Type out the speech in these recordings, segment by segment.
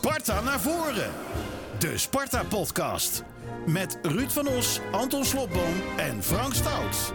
Sparta naar voren. De Sparta-podcast. Met Ruud van Os, Anton Slobboom en Frank Stout.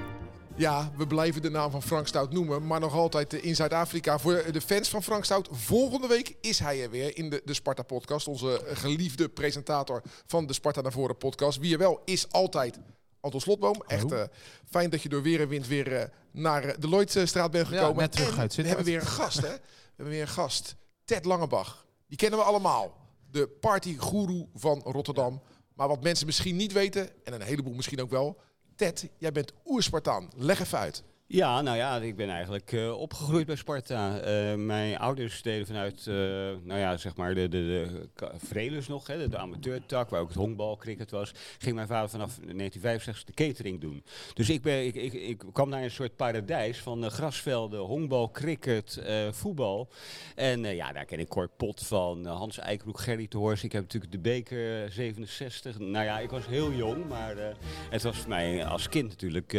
Ja, we blijven de naam van Frank Stout noemen, maar nog altijd in Zuid-Afrika. Voor de fans van Frank Stout, volgende week is hij er weer in de, de Sparta-podcast. Onze geliefde presentator van de Sparta naar voren podcast. Wie er wel is altijd Anton Slotboom. Echt uh, fijn dat je door weer en wind weer uh, naar uh, de Lloydstraat bent gekomen. Ja, net terug uit We hebben weer een gast, hè? We hebben weer een gast. Ted Langebach. Die kennen we allemaal. De partygoeroe van Rotterdam. Maar wat mensen misschien niet weten, en een heleboel misschien ook wel... Ted, jij bent oerspartaan. Leg even uit. Ja, nou ja, ik ben eigenlijk uh, opgegroeid bij Sparta. Uh, mijn ouders deden vanuit, uh, nou ja, zeg maar de, de, de nog, hè, de, de amateurtak, waar ook het honkbal, cricket was, ging mijn vader vanaf 1965 de catering doen. Dus ik, ben, ik, ik, ik kwam naar een soort paradijs van grasvelden, honkbal, cricket, voetbal. En ja, daar ken ik Cor Pot van, Hans Eikenbroek, Gerry te Horst. Ik heb natuurlijk de beker 67. Nou ja, ik was heel jong, maar het was voor mij als kind natuurlijk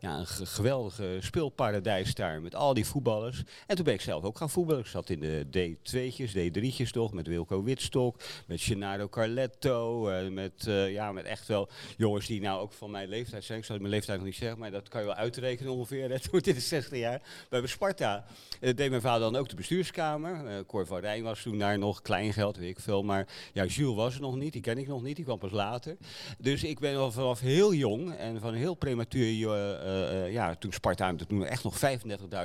ja, een geweldig speelparadijs daar met al die voetballers. En toen ben ik zelf ook gaan voetballen. Ik zat in de D2'tjes, D3'tjes toch, met Wilco Witstok, met Gennaro Carletto, uh, met, uh, ja, met echt wel jongens die nou ook van mijn leeftijd zijn. Ik zou mijn leeftijd nog niet zeggen, maar dat kan je wel uitrekenen ongeveer. Hè. Toen dit is 60 jaar. Bij Sparta uh, deed mijn vader dan ook de bestuurskamer. Cor van Rijn was toen daar nog, klein geld, weet ik veel. Maar ja, Jules was er nog niet, die ken ik nog niet, die kwam pas later. Dus ik ben al vanaf heel jong en van heel prematuur, ja, toen toen echt nog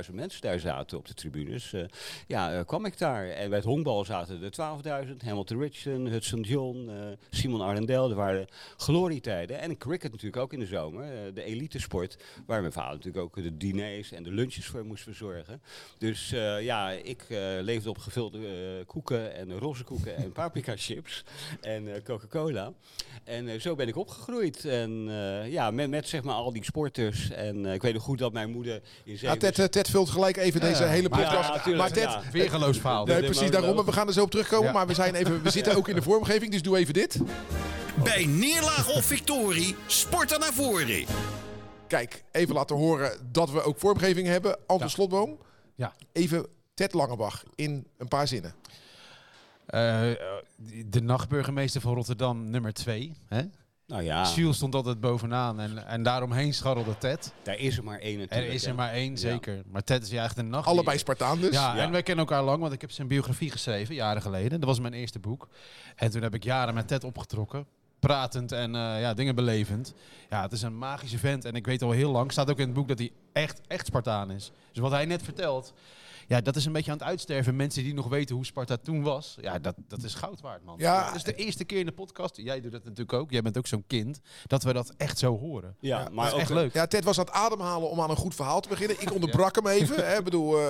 35.000 mensen daar zaten op de tribunes. Uh, ja, uh, kwam ik daar. En bij het honkbal zaten er 12.000. Hamilton Richardson, Hudson John, uh, Simon Arendel. Er waren glorietijden. En cricket natuurlijk ook in de zomer. de elitesport. Waar mijn vader natuurlijk ook de diners en de lunches voor moest verzorgen. Dus ja, ik leefde op gevulde koeken en roze koeken en paprika chips. En Coca-Cola. En zo ben ik opgegroeid. En ja, met, met zeg maar al die sporters. En ik weet nog goed dat mijn moeder in ja, Ted, Ted vult gelijk even ja, deze hele podcast. Ja, ja, maar Ted, ja. weergeloos verhaal. Nee, precies daarom. We gaan er zo op terugkomen. Maar we, zijn even, we zitten ook in de vormgeving, dus doe even dit. Bij neerlaag of victorie, sporten naar voren. Kijk, even laten horen dat we ook vormgeving hebben. Anton Slotboom. Ja. Even Ted Langebach in een paar zinnen. Uh, de nachtburgemeester van Rotterdam, nummer 2. Nou ja. Jules stond altijd bovenaan en, en daaromheen scharrelde Ted. Daar is er maar één natuurlijk. Er is er maar één, zeker. Maar Ted is ja echt een nacht. Allebei Spartaan dus. Ja, en wij kennen elkaar lang, want ik heb zijn biografie geschreven, jaren geleden. Dat was mijn eerste boek. En toen heb ik jaren met Ted opgetrokken. Pratend en uh, ja, dingen belevend. Ja, het is een magische vent. En ik weet al heel lang, staat ook in het boek dat hij echt, echt Spartaan is. Dus wat hij net vertelt, ja, dat is een beetje aan het uitsterven. Mensen die nog weten hoe Sparta toen was. Ja, dat, dat is goud waard, man. Ja. Dat is de eerste keer in de podcast. Jij doet dat natuurlijk ook. Jij bent ook zo'n kind. Dat we dat echt zo horen. Ja, ja maar ook echt leuk. Ja, Ted was aan het ademhalen om aan een goed verhaal te beginnen. Ik onderbrak hem even. Hè. Ik bedoel, uh,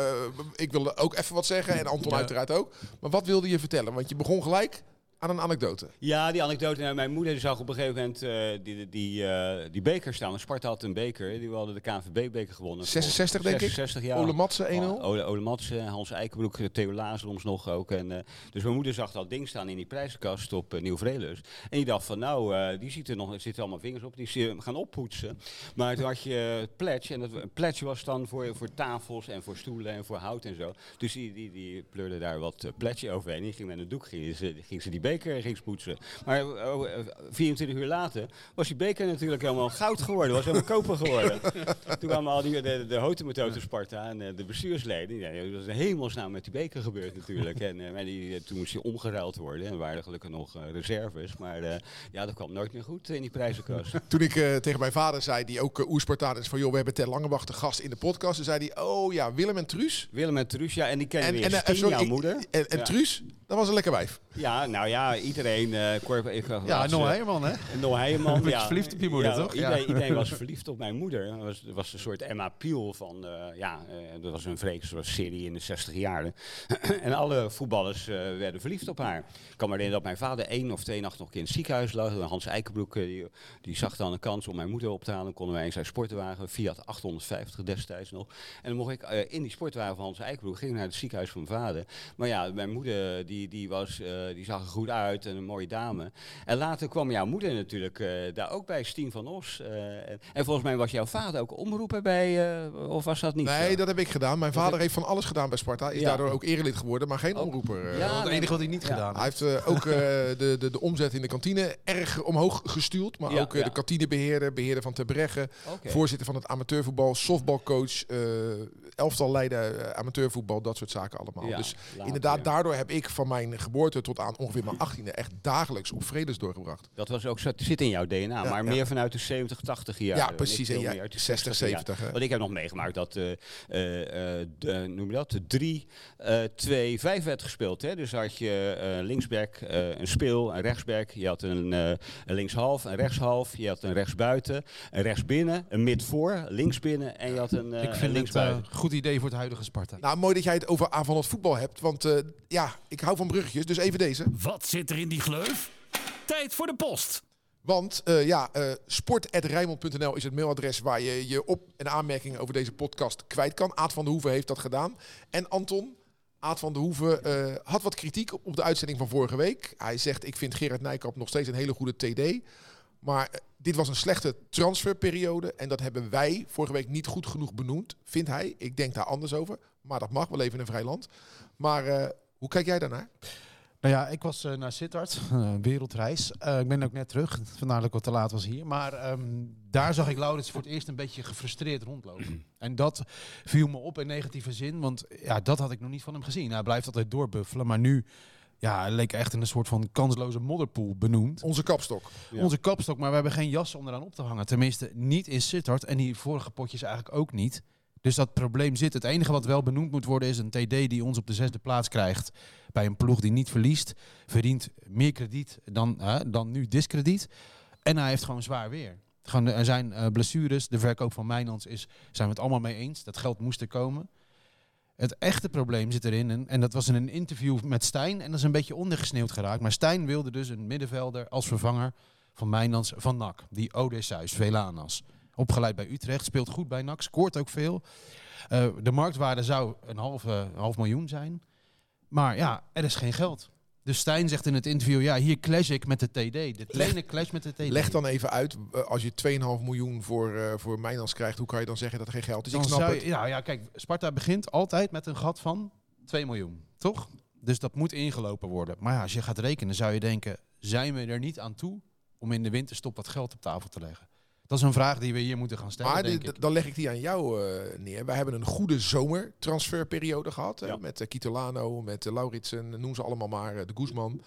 ik wilde ook even wat zeggen. En Anton ja. uiteraard ook. Maar wat wilde je vertellen? Want je begon gelijk aan een anekdote. Ja, die anekdote. Nou, mijn moeder zag op een gegeven moment uh, die, die, uh, die beker staan. Sparta had een beker. Die hadden de KNVB-beker gewonnen. 66 denk 66, ik? Ja. Ole Matsen 1-0? Ole, Ole Matsen, Hans Eikenbroek, Theo Lazaroms nog ook. En, uh, dus mijn moeder zag dat ding staan in die prijzenkast op Nieuw Vrelus. En die dacht van nou, die ziet er nog, er zitten allemaal vingers op. Die ze gaan oppoetsen. Maar toen had je pledge. En dat pledge was dan voor, voor tafels en voor stoelen en voor hout en zo. Dus die, die, die pleurde daar wat pledge overheen. Die ging met een doek, ging ze, ging ze die beker ging poetsen. Maar oh, 24 uur later was die beker natuurlijk helemaal goud geworden. Was helemaal koper geworden. Toen kwamen al die, de, de hotemethode Sparta en de, de bestuursleden. Ja, dat was een hemelsnaam met die beker gebeurd natuurlijk. En, en die, toen moest die omgeruild worden. En er waren gelukkig nog reserves. Maar uh, ja, dat kwam nooit meer goed in die prijzenkast. Toen ik uh, tegen mijn vader zei, die ook uh, oerspartaan is van... joh, we hebben Ter Langewacht de gast in de podcast. Toen zei hij, oh ja, Willem en Truus. Willem en Truus, ja. En die kennen we en, en, sorry, jouw moeder. En, en ja. Truus, dat was een lekker wijf. Ja, nou ja, iedereen... Uh, ik, ja, Noah Heijeman, hè? Noah Heijeman, ja. verliefd op je moeder, ja, toch? Iedereen, ja. iedereen was verliefd op mijn moeder. Dat was, was een soort Emma Peel van... Uh, ja, uh, dat was een vreselijke serie in de 60 jaren. en alle voetballers werden verliefd op haar. Ik kan me herinneren dat mijn vader één of twee nachten nog in het ziekenhuis lag. Hans Eikenbroek, die, die zag dan een kans om mijn moeder op te halen. konden wij in zijn sportwagen, Fiat 850 destijds nog. En dan mocht ik in die sportwagen van Hans Eikenbroek... ging naar het ziekenhuis van mijn vader. Maar ja, mijn moeder die, die was die zag er goed uit en een mooie dame. En later kwam jouw moeder natuurlijk eh, daar ook bij, Stien van Os. eh, en, en volgens mij was jouw vader ook omroeper bij, eh, of was dat niet Nee, zo? dat heb ik gedaan. Mijn vader heeft van alles gedaan bij Sparta. Is Ja. daardoor ook erelid geworden, maar geen Ook. omroeper. Ja, het enige wat hij niet ja. gedaan Hij heeft. heeft eh, ook eh, de, de, de omzet in de kantine erg omhoog gestuurd. Maar Ja, ook ja. de kantinebeheerder, beheerder van Terbregge. Oké. Voorzitter van het amateurvoetbal, softbalcoach, eh elftal leiden, amateurvoetbal, dat soort zaken allemaal. Ja, dus later, inderdaad, ja. daardoor heb ik van mijn geboorte tot aan ongeveer mijn achttiende echt dagelijks op vredes doorgebracht. Dat was ook zo, het zit in jouw DNA, Ja, maar ja. meer vanuit de 70, 80 jaar. ja, precies. En ja, 60, 70. hè. Want ik heb nog meegemaakt dat, eh eh, eh, de, noem je dat, de 3, eh 2, 5 werd gespeeld. Hè? Dus had je eh, linksback, eh, een speel, een rechtsback. Je had een, eh, een linkshalf, een rechtshalf. Je had een rechtsbuiten, een rechtsbinnen, een midvoor, linksbinnen. En je had een, ik een vind het linksbuiten. een goed idee voor het huidige Sparta. Nou, mooi dat jij het over aanvallend voetbal hebt. Want eh, ja, ik hou van bruggetjes, dus even deze. Wat zit er in die gleuf? Tijd voor de post. Want eh ja, eh sport.rijmond.nl is het mailadres waar je je op- en aanmerkingen over deze podcast kwijt kan. Aad van der Hoeven heeft dat gedaan. En Anton, Aad van der Hoeven, eh, had wat kritiek op de uitzending van vorige week. Hij zegt, ik vind Gerard Nijkamp nog steeds een hele goede TD. Maar dit was een slechte transferperiode. En dat hebben wij vorige week niet goed genoeg benoemd, vindt hij. Ik denk daar anders over. Maar dat mag, we leven in een vrij land. Maar hoe kijk jij daarnaar? Nou ja, ik was eh, naar Sittard, wereldreis. Eh, ik ben ook net terug, vandaar dat ik wat te laat was hier. Maar ehm, daar zag ik Laurens voor het eerst een beetje gefrustreerd rondlopen. En dat viel me op in negatieve zin, want ja, dat had ik nog niet van hem gezien. Hij blijft altijd doorbuffelen, maar nu ja, hij leek echt in een soort van kansloze modderpoel benoemd. Onze kapstok. Ja. Onze kapstok, maar we hebben geen jas om eraan op te hangen. Tenminste, niet in Sittard en die vorige potjes eigenlijk ook niet. Dus dat probleem zit. Het enige wat wel benoemd moet worden is een TD die ons op de zesde plaats krijgt. Bij een ploeg die niet verliest. Verdient meer krediet dan, dan nu diskrediet. En hij heeft gewoon zwaar weer. Gewoon, er zijn eh, blessures. De verkoop van Mijnans is, zijn we het allemaal mee eens. Dat geld moest er komen. Het echte probleem zit erin. En, en dat was in een interview met Stijn. En dat is een beetje ondergesneeuwd geraakt. Maar Stijn wilde dus een middenvelder als vervanger van Mijnans van NAC. Die Odysseus Velanas. Opgeleid bij Utrecht. Speelt goed bij NAC. Scoort ook veel. Eh, de marktwaarde zou een half, eh, half miljoen zijn. Maar ja, er is geen geld. Dus Stijn zegt in het interview, ja, hier clash ik met de TD. De trainer clash met de TD. Leg dan even uit, eh, als je 2,5 miljoen voor, eh voor Mijnans krijgt, hoe kan je dan zeggen dat er geen geld is? Dan ik snap zou het. ja, ja, kijk, Sparta begint altijd met een gat van 2 miljoen, toch? Dus dat moet ingelopen worden. Maar ja, als je gaat rekenen, zou je denken, zijn we er niet aan toe om in de winterstop wat geld op tafel te leggen? Dat is een vraag die we hier moeten gaan stellen, Maar denk ik. dan leg ik die aan jou eh, neer. Wij hebben een goede zomertransferperiode gehad. hè, Ja. met uh, Kitolano, met uh, Lauritsen, noem ze allemaal maar, eh, de Guzman.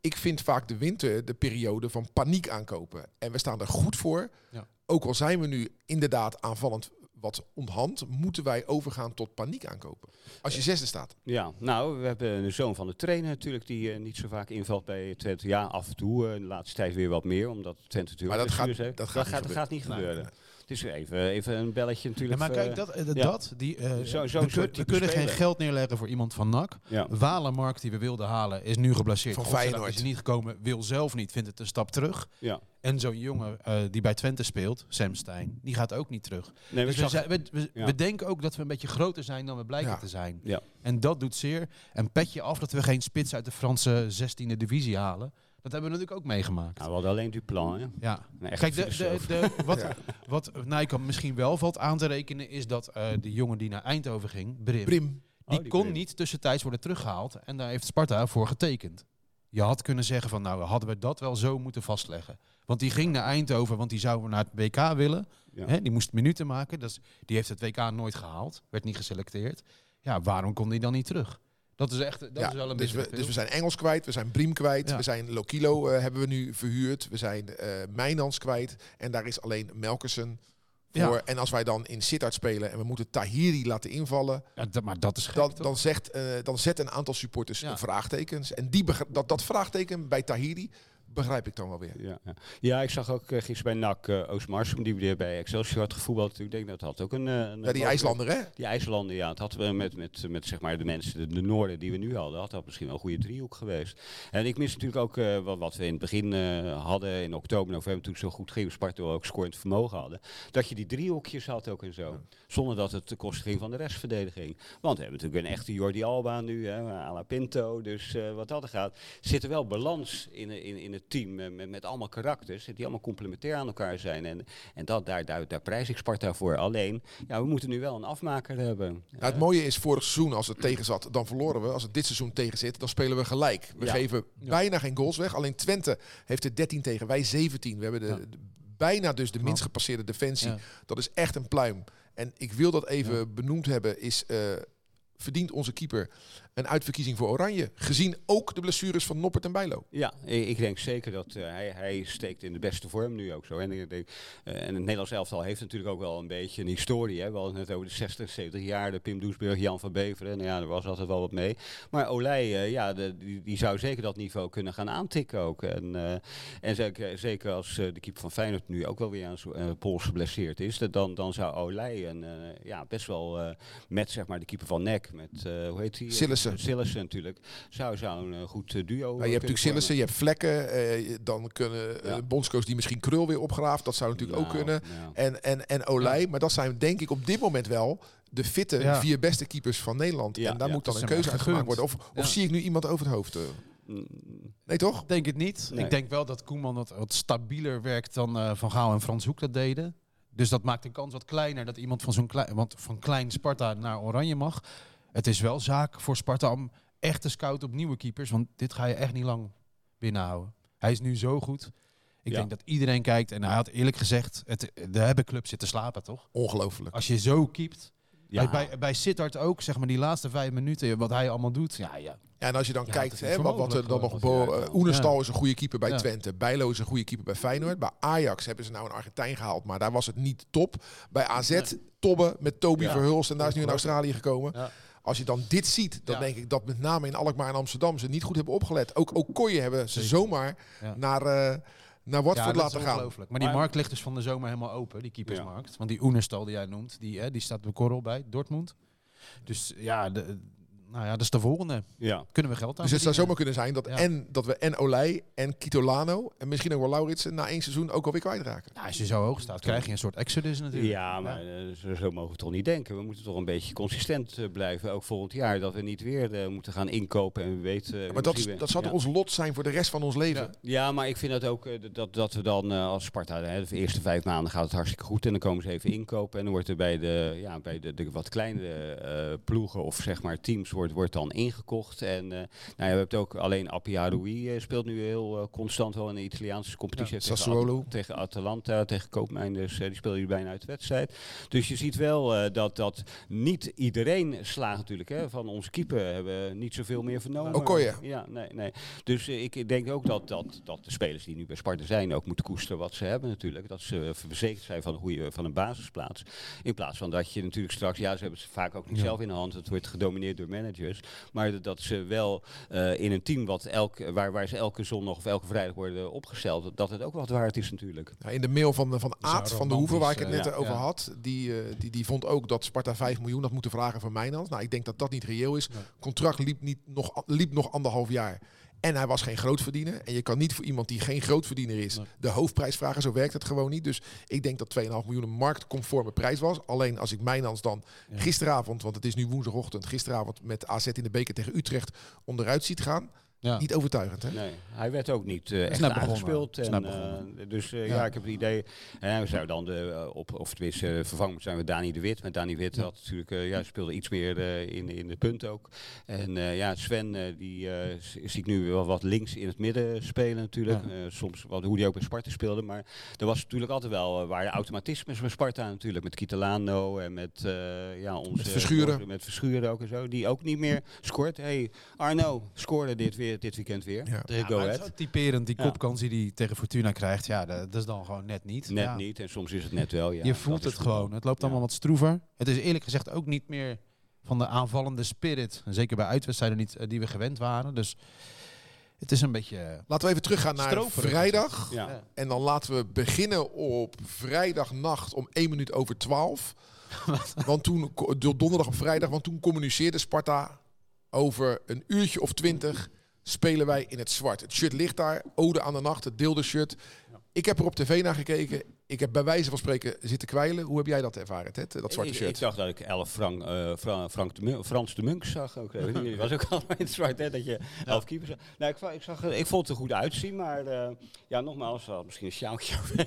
Ik vind vaak de winter de periode van paniek aankopen. En we staan er goed voor. Ja. Ook al zijn we nu inderdaad aanvallend wat onthand, moeten wij overgaan tot paniek aankopen. Als je zesde staat. Ja, nou, we hebben een zoon van de trainer natuurlijk, die eh, niet zo vaak invalt bij Twente. Ja, af en toe, eh, de laatste tijd weer wat meer, omdat Twente natuurlijk Maar dat gaat- dat gaat dat niet gaat, dat gaat niet Nee, gebeuren. nee. Is even, even een belletje Ja, natuurlijk. maar eh, kijk, dat, eh, ja. dat die, eh, Zo- zo'n we, kun- kunnen geen geld neerleggen voor iemand van NAC. ja. Walenmark, die we wilden halen, is nu geblesseerd. Van Feyenoord. is niet gekomen, wil zelf niet, vindt het een stap terug. ja. En zo'n jongen eh, die bij Twente speelt, Sam Stein, die gaat ook niet terug. Nee, Dus we, zag- zijn- we, we, ja. we denken ook dat we een beetje groter zijn dan we blijken Ja. te zijn. Ja. En dat doet zeer. En petje af dat we geen spits uit de Franse 16e divisie halen. Dat hebben we natuurlijk ook meegemaakt. nou, we hadden alleen Duplan, hè? Ja. Echte Kijk, de, de, de, wat, Ja. wat Nijkamp misschien wel valt aan te rekenen, is dat eh de jongen die naar Eindhoven ging, Brim, Prim. die, Oh, die kon Brim. niet tussentijds worden teruggehaald. En daar heeft Sparta voor getekend. Je had kunnen zeggen van nou hadden we dat wel zo moeten vastleggen. Want die ging naar Eindhoven, want die zou naar het WK willen. Ja. Hè, die moest minuten maken. Dat is, die heeft het WK nooit gehaald. Werd niet geselecteerd. Ja, waarom kon die dan niet terug? Dat is echt dat Ja, is wel een dus, beetje we, dus we zijn Engels kwijt, we zijn Briem kwijt, Ja. we zijn Lokilo eh, hebben we nu verhuurd, we zijn eh Mijnans kwijt en daar is alleen Melkersen voor. Ja. En als wij dan in Sittard spelen en we moeten Tahiri laten invallen, Ja, maar dat is gek, dan, dan, zegt, eh, dan zet een aantal supporters vraagtekens. En die dat, dat vraagteken bij Tahiri begrijp ik dan wel weer. Ja, ja. ja, ik zag ook uh, gisteren bij NAC uh, Oost-Marsum, die weer bij Excelsior had gevoetbald. Ik denk dat had ook een... Uh, een ja, die IJslander, hè? Die IJslander, ja. Het had met, met, met, met zeg maar de mensen, de, de Noorden die we nu hadden, had dat misschien wel een goede driehoek geweest. En ik mis natuurlijk ook wat, wat we in het begin hadden, in oktober, november, toen het zo goed ging, Sparta ook scorend vermogen hadden. Dat je die driehoekjes had ook en zo. Ja. Zonder dat het ten koste ging van de restverdediging. Want we hebben natuurlijk een echte Jordi Alba nu, hè, à la Pinto. Dus wat dat er gaat, zit er wel balans in, in, in het team met, met allemaal karakters die allemaal complementair aan elkaar zijn. En, en dat, daar, daar, daar prijs ik Sparta voor. Alleen, ja, we moeten nu wel een afmaker hebben. Het mooie is, vorig seizoen als het tegen zat, dan verloren we. Als het dit seizoen tegen zit, dan spelen we gelijk. We Ja. geven bijna geen goals weg. Alleen Twente heeft er 13 tegen, wij 17. We hebben de, Ja. de- bijna dus de minst gepasseerde defensie. Dat is echt een pluim. En ik wil dat even benoemd hebben, is... eh, verdient onze keeper een uitverkiezing voor Oranje. Gezien ook de blessures van Noppert en Bijlo. Ja, ik denk zeker dat eh, hij, hij steekt in de beste vorm nu ook zo. En, ik denk, eh, en het Nederlands elftal heeft natuurlijk ook wel een beetje een historie. Hè. We hadden het net over de 60, 70 jaar, de Pim Doesburg, Jan van Beveren. Nou ja, er was altijd wel wat mee. Maar Olij, eh, ja, de, die, die zou zeker dat niveau kunnen gaan aantikken ook. En, en zeker, zeker als de keeper van Feyenoord nu ook wel weer aan zijn pols geblesseerd is, dan, dan zou Olij een, ja, best wel met zeg maar, de keeper van Nek, met hoe heet die? Sillissen. Sillissen natuurlijk. Zou, zou een eh, goed eh, duo Nou, je hebt natuurlijk vormen. Sillissen, je hebt Vlekken. eh, dan kunnen eh Ja. bondscoach die misschien Krul weer opgraaft. Dat zou natuurlijk ook Nou, kunnen. nou. En, en, en Olij. Maar dat zijn denk ik op dit moment wel de fitte Ja. vier beste keepers van Nederland. Ja, en daar ja, moet dan een keuze uit gemaakt worden. Of, of zie ik nu iemand over het hoofd? eh? Mm, Nee, toch? Denk het niet. Nee. Ik denk wel dat Koeman wat, wat stabieler werkt dan eh, Van Gaal en Frans Hoek dat deden. Dus dat maakt de kans wat kleiner dat iemand van zo'n klein, want van klein Sparta naar Oranje mag. Het is wel zaak voor Sparta om echt te scouten op nieuwe keepers, want dit ga je echt niet lang binnenhouden. Hij is nu zo goed. Ik Ja. denk dat iedereen kijkt en hij had eerlijk gezegd, het, de hebben club zitten slapen toch? Ongelooflijk. Als je zo keept. Ja. Bij, bij, bij Sittard ook, zeg maar die laatste vijf minuten, wat hij allemaal doet. Ja, ja. Ja, en als je dan Ja, kijkt, hè, wat, wat er dan nog... Bo, uh, Oenestal is een goede keeper bij. Twente. Bijlo is een goede keeper bij Feyenoord. Bij Ajax hebben ze nou een Argentijn gehaald, maar daar was het niet top. Bij AZ, Tobbe met Toby. Verhulst. En daar is nu in Australië gekomen. Ja. Als je dan dit ziet, dan Ja. denk ik dat met name in Alkmaar en Amsterdam ze niet goed hebben opgelet. Ook, ook Koeien hebben ze Zeker. zomaar Ja. naar, eh naar Watford Ja, laten gaan. Maar die markt ligt dus van de zomer helemaal open, die keepersmarkt. Want die Oenerstal die jij noemt, die, hè, die staat bij Korrel bij, Dortmund. Dus ja, de, nou ja, dat is de volgende. ja. Kunnen we geld aan Dus het zou zomaar kunnen zijn dat, Ja. en, dat we en Olij en Kitolano en misschien ook wel Lauritsen na één seizoen ook alweer kwijtraken. Ja, als je zo hoog staat, krijg je een soort exodus natuurlijk. Ja, maar eh, zo, zo mogen we toch niet denken. We moeten toch een beetje consistent eh, blijven, ook volgend jaar. Dat we niet weer eh, moeten gaan inkopen en we weten... Maar dat, is, dat zal toch ons lot zijn voor de rest van ons leven. Ja. Ja, maar ik vind dat ook dat, dat we dan eh, als Sparta, hè, de eerste vijf maanden gaat het hartstikke goed. En dan komen ze even inkopen. En dan wordt er bij de, ja, bij de, de wat kleinere eh, ploegen of zeg maar teams wordt, wordt dan ingekocht. En eh, nou ja, we hebben het ook alleen Appia Rui eh, speelt nu heel eh, constant wel in de Italiaanse competitie. Ja, tegen tegen Atalanta, tegen Koopmijn. Dus die speelde hier bijna uit de wedstrijd. Dus je ziet wel dat, dat niet iedereen slaagt natuurlijk. Hè. Van onze keeper hebben we niet zoveel meer vernomen. Okoye. Ja, nee, nee. Dus ik denk ook dat, dat, dat de spelers die nu bij Sparta zijn ook moeten koesteren wat ze hebben natuurlijk. Dat ze verzekerd zijn van een, goede, van een basisplaats. In plaats van dat je natuurlijk straks, ja ze hebben het vaak ook niet Ja. zelf in de hand. Het wordt gedomineerd door managers. Maar dat- ze wel eh, in een team wat elk, waar, waar ze elke zondag of elke vrijdag worden opgesteld, dat het ook wat waard is natuurlijk. Ja, in de mail van, van Aad van de Hoeven, waar ik het romantisch, net eh, over ja. had, die, eh, die, die vond ook dat Sparta 5 miljoen had moeten vragen voor Mijnans. Nou, ik denk dat dat niet reëel is. Contract liep, niet, nog, liep nog anderhalf jaar. En hij was geen grootverdiener. En je kan niet voor iemand die geen grootverdiener is Nee. de hoofdprijs vragen. Zo werkt het gewoon niet. Dus ik denk dat 2,5 miljoen een marktconforme prijs was. Alleen als ik Mijnans dan Ja. gisteravond, want het is nu woensdagochtend, gisteravond met AZ in de beker tegen Utrecht onderuit ziet gaan. Ja. Niet overtuigend, hè? Nee, hij werd ook niet eh, echt aangespeeld. En, eh, begonnen. dus eh, Ja. ja. ik heb het idee, we zouden dan de, op, of tenminste eh, vervangen zijn we Dani de Wit. Maar Dani Wit Ja. had natuurlijk, eh, ja, speelde iets meer eh, in, in de punt ook. En eh, ja, Sven, eh, die eh, zie ik nu wel wat links in het midden spelen natuurlijk. Ja. Eh, soms wat, hoe die ook bij Sparta speelde. Maar er was natuurlijk altijd wel, eh, waren automatismes bij Sparta natuurlijk. Met Kitalano en met, eh, ja, onze, Met Verschuren. Met Verschuren ook en zo. Die ook niet meer scoort. hey, Arno scoorde dit, weer, dit weekend weer. Ja. Tegen Ja, Go Ahead. typerend, die Ja. kopkans die hij tegen Fortuna krijgt. Ja, dat, dat is dan gewoon net niet. Net Ja. niet en soms is het net wel. Ja, je voelt het gewoon. Het loopt Ja. allemaal wat stroever. Het is eerlijk gezegd ook niet meer van de aanvallende spirit. En Zeker bij uitwedstrijden niet, eh, die we gewend waren. Dus het is een beetje... eh, Laten we even teruggaan naar Stroperig. vrijdag. Ja. En dan laten we beginnen op vrijdagnacht om 1 minuut over 12. want toen, do- donderdag op vrijdag, want toen communiceerde Sparta over een uurtje of twintig spelen wij in het zwart. Het shirt ligt daar, ode aan de nacht, het deelde shirt. Ik heb er op tv naar gekeken. Ik heb bij wijze van spreken zitten kwijlen. Hoe heb jij dat ervaren, Ted, dat zwarte ik, shirt? ik dacht dat ik 11 Frank, eh, Fra- Frank de Frans de Munk zag. Ook. Die was ook allemaal in het zwart, hè, dat je 11 keepers zag. Nou, ik, ik, zag, eh, ik vond het er goed uitzien, maar eh, ja, nogmaals, wel misschien een sjaaltje overheen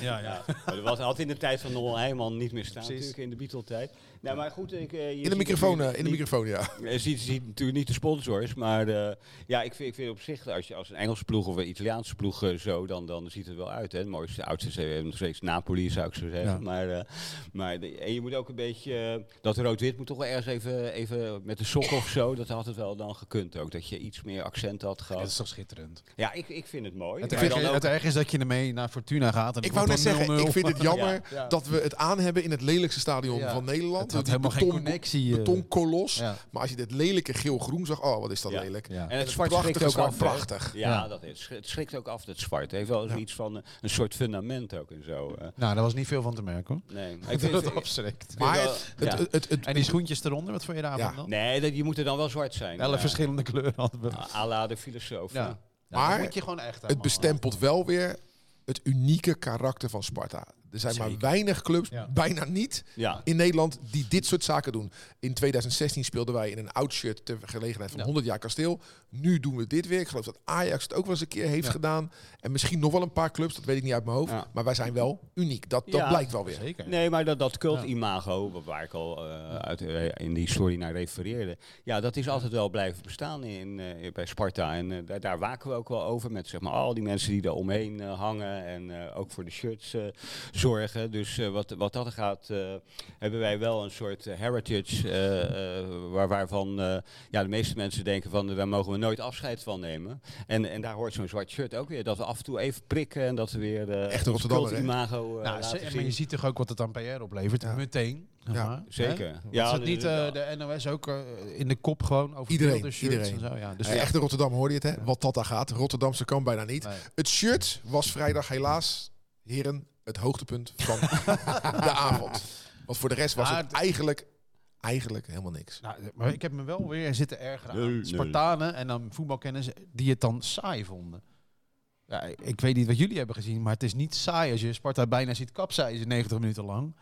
Ja, Ja, maar dat was altijd in de tijd van Noel Heijman niet meer staan, natuurlijk in de Beatle-tijd. Nou, maar goed, ik, eh, in de microfoon, in de microfoon, ja. Je ziet, ziet natuurlijk niet de sponsors, maar eh, ja, ik vind, ik vind op zich, als je als een Engelse ploeg of een Italiaanse ploeg zo, dan, dan ziet het wel uit. Hè. Het mooiste, oudste is eh, nog steeds Napoli, zou ik zo zeggen. Ja. Maar, eh, maar de- en je moet ook een beetje, eh, dat rood-wit moet toch wel ergens even, even met de sok of zo, dat had het wel dan gekund ook. Dat je iets meer accent had dat gehad. is toch schitterend. Ja, ik, ik vind het mooi. Het, erg, het erg is dat je ermee naar Fortuna gaat. En Ik wou net zeggen, ik 0-0. vind het jammer Ja. dat we het aan hebben in het lelijkste stadion Ja. van Nederland. Het had helemaal geen beton- connectie. eh. betonkolos. Ja. Maar als je dit lelijke geel-groen zag, oh wat is dat Ja. lelijk. Ja. En het is zwart prachtig schrikt ook af. prachtig. Ja, Ja. dat is. Het schrikt ook af, het zwart. Het heeft wel zoiets van een soort fundament ook en zo. eh. Nou, daar was niet veel van te merken hoor. nee, ik vind het afschrikt. Maar het, het, ja. het, het, het- En die schoentjes eronder, wat vond je daarvan Ja. dan? Nee, dat, die moeten dan wel zwart zijn. Alle Eh, verschillende kleuren hadden we. la de filosoof. Ja. Maar moet je gewoon echt het bestempelt wel weer het unieke karakter van Sparta. Er zijn maar weinig clubs, Ja. bijna niet, Ja. in Nederland die dit soort zaken doen. In 2016 speelden wij in een oud shirt ter gelegenheid van Ja. 100 jaar kasteel. Nu doen we dit weer. Ik geloof dat Ajax het ook wel eens een keer heeft Ja. gedaan. En misschien nog wel een paar clubs, dat weet ik niet uit mijn hoofd. Ja. Maar wij zijn wel uniek. Dat, dat Ja. blijkt wel weer. Zeker. Nee, maar dat, dat cult-imago, waar ik al eh, uit, eh, in die story naar refereerde, ja, dat is altijd wel blijven bestaan in, eh, bij Sparta. En daar, daar waken we ook wel over met zeg maar, al die mensen die er omheen eh, hangen en eh, ook voor de shirts eh, zorgen. Dus eh, wat, wat dat gaat, eh, hebben wij wel een soort eh, heritage waar, waarvan eh, ja, de meeste mensen denken van daar mogen we nooit afscheid van nemen. En, en daar hoort zo'n zwart shirt ook weer, dat we af en toe even prikken en dat we weer eh Echte ons Rotterdammer, eh, Nou, laten ze- zien. maar je ziet toch ook wat het aan PR oplevert? Ja. Meteen. Ja, maar, zeker. Hè? Ja, Was het de- niet de- eh, de NOS ook eh, in de kop gewoon over Iedereen, beelden, shirts iedereen. en zo? Ja, dus Echte Rotterdam hoorde je het, hè? Wat dat daar gaat. Rotterdamse kan bijna niet. Nee. Het shirt was vrijdag helaas, heren, het hoogtepunt van de avond. Want voor de rest was het eigenlijk, eigenlijk helemaal niks. Nou, maar ik heb me wel weer zitten ergeren aan nee. Spartanen en dan voetbalkenners die het dan saai vonden. Ja, ik weet niet wat jullie hebben gezien, maar het is niet saai als je Sparta bijna ziet kapseizen 90 minuten lang.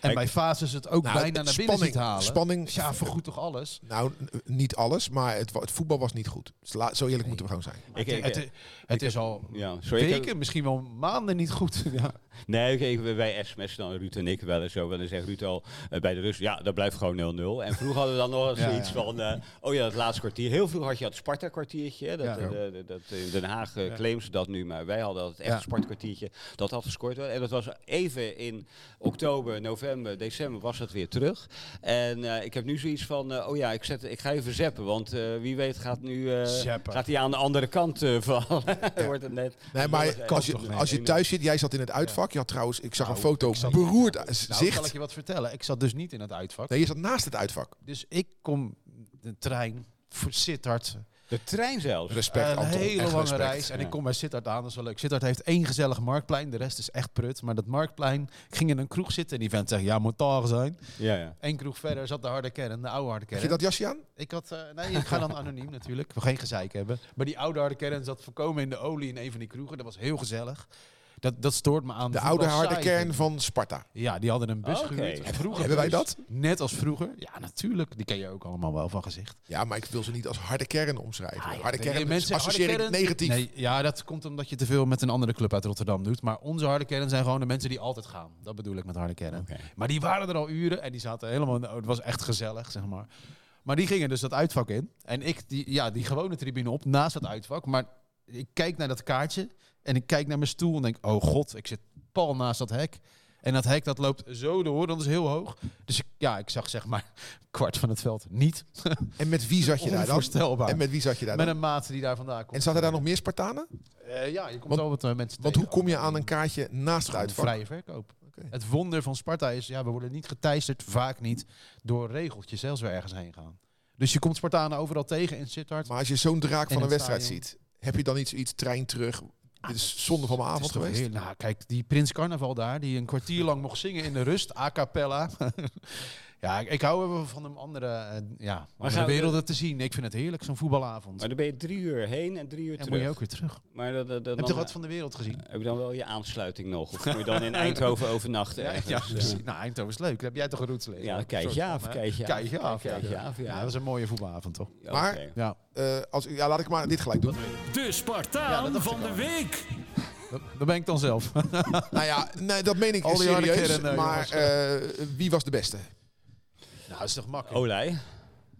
En bij fases het ook Nou, bijna naar binnen spanning, ziet halen. Spanning, Ja, vergoed toch alles? nou, niet alles, maar het, voetbal was niet goed. Dus la- Zo eerlijk moeten we gewoon zijn. Ik- het, ik- het, het is al Ja, sorry. ik weken, misschien wel maanden niet goed. Ja. Nee, wij sms dan Ruud en ik wel eens zo. En dan zegt Ruud al eh, bij de rust, ja, dat blijft gewoon 0-0. En vroeger hadden we dan nog eens Ja, zoiets ja. van, eh, oh ja, dat laatste kwartier. Heel vroeger had je Sparta-kwartiertje. Dat, Ja. eh, de- dat, in Den Haag Ja. claimen ze dat nu, maar wij hadden het echt Sparta-kwartiertje. Dat had gescoord. worden. En dat was even in oktober, november, december was dat weer terug. En eh, ik heb nu zoiets van, eh, oh ja, ik, zet, ik ga even zappen. Want eh, wie weet gaat nu eh, gaat hij aan de andere kant eh, vallen. Wordt het net. Nee, maar als toch je, als je thuis zit, jij zat in het uitvak. Je had trouwens, ik zag Nou, een foto, ik zat- beroerd Nou, zal zicht. ik je wat vertellen? Ik zat dus niet in het uitvak. Nee, je zat naast het uitvak. Dus ik kom de trein voor Sittard. De trein zelfs. Respect, een Anton. hele Echt lange respect. reis. En Ja. ik kom bij Sittard aan, dat is wel leuk. Sittard heeft één gezellig marktplein, de rest is echt prut. Maar dat marktplein, ik ging in een kroeg zitten en die vent zegt, ja, moet daar zijn. Ja, ja. Eén kroeg verder zat de harde kern, de oude harde Heb je kern. dat jasje aan? Ik had, eh, nee, ik ga dan anoniem natuurlijk. We geen gezeik hebben. Maar die oude harde kern zat voorkomen in de olie in een van die kroegen. Dat was heel gezellig. Dat, dat stoort me aan. De oude harde saai kern van Sparta. Ja, die hadden een bus gehuurd. Vroeger Hebben wij dat? Net als vroeger. Ja, natuurlijk. Die ken je ook allemaal wel van gezicht. Ja, maar ik wil ze niet als harde kern omschrijven. Ah, ja, harde nee, kern mensen- associeer harde ik kern- negatief. Nee, ja, dat komt omdat je te veel met een andere club uit Rotterdam doet. Maar onze harde kern zijn gewoon de mensen die altijd gaan. Dat bedoel ik met harde kern. Maar die waren er al uren en die zaten helemaal... Het was echt gezellig, zeg maar. Maar die gingen dus dat uitvak in. En ik, die, ja, die gewone tribune op, naast het uitvak. Maar ik kijk naar dat kaartje en ik kijk naar mijn stoel en denk... Oh god, ik zit pal naast dat hek. En dat hek dat loopt zo door, dat is heel hoog. Dus ik, ja, ik zag zeg maar kwart van het veld niet. En met wie zat je daar dan? En met wie zat je daar Met dan? een maat die daar vandaan komt. En zaten daar nog meer Spartanen? Eh, ja, je komt Want- wel wat eh, mensen Want tegen. hoe kom je aan een kaartje naast het uitvak? vrije verkoop. Het wonder van Sparta is, ja, we worden niet geteisterd, vaak niet, door regeltjes, zelfs we ergens heen gaan. Dus je komt Spartanen overal tegen in Sittard. Maar als je zo'n draak van een wedstrijd stadion. ziet, heb je dan iets, iets trein terug? Dit is zonde van mijn avond geweest. heel- nou, kijk, die Prins Carnaval daar, die een kwartier lang mocht zingen in de rust, a cappella. ja, ik, ik hou wel van om andere, eh, ja, andere gaan we- werelden te zien. Ik vind het heerlijk, zo'n voetbalavond. Maar dan ben je drie uur heen en drie uur En terug. moet je ook weer terug. Maar dat, dat, dat, Heb je toch wat van de wereld gezien? heb je dan wel je aansluiting nog? Of moet je dan in Eindhoven overnachten? Ja, ergens? ja, precies. Nou, Eindhoven is leuk. Dan heb jij toch een roetsleven? Ja, een keitje af, een keitje af. Af, ja. Af, dat is een mooie voetbalavond, toch? Ja, Maar-. Ja. Eh, als, ja, laat ik maar dit gelijk doen. De Spartaan van de week. Dat, ben ik dan zelf. nou ja, nee, dat meen ik Al die harde serieus. eh, maar eh, wie was de beste? Nou, dat is toch makkelijk? Olij,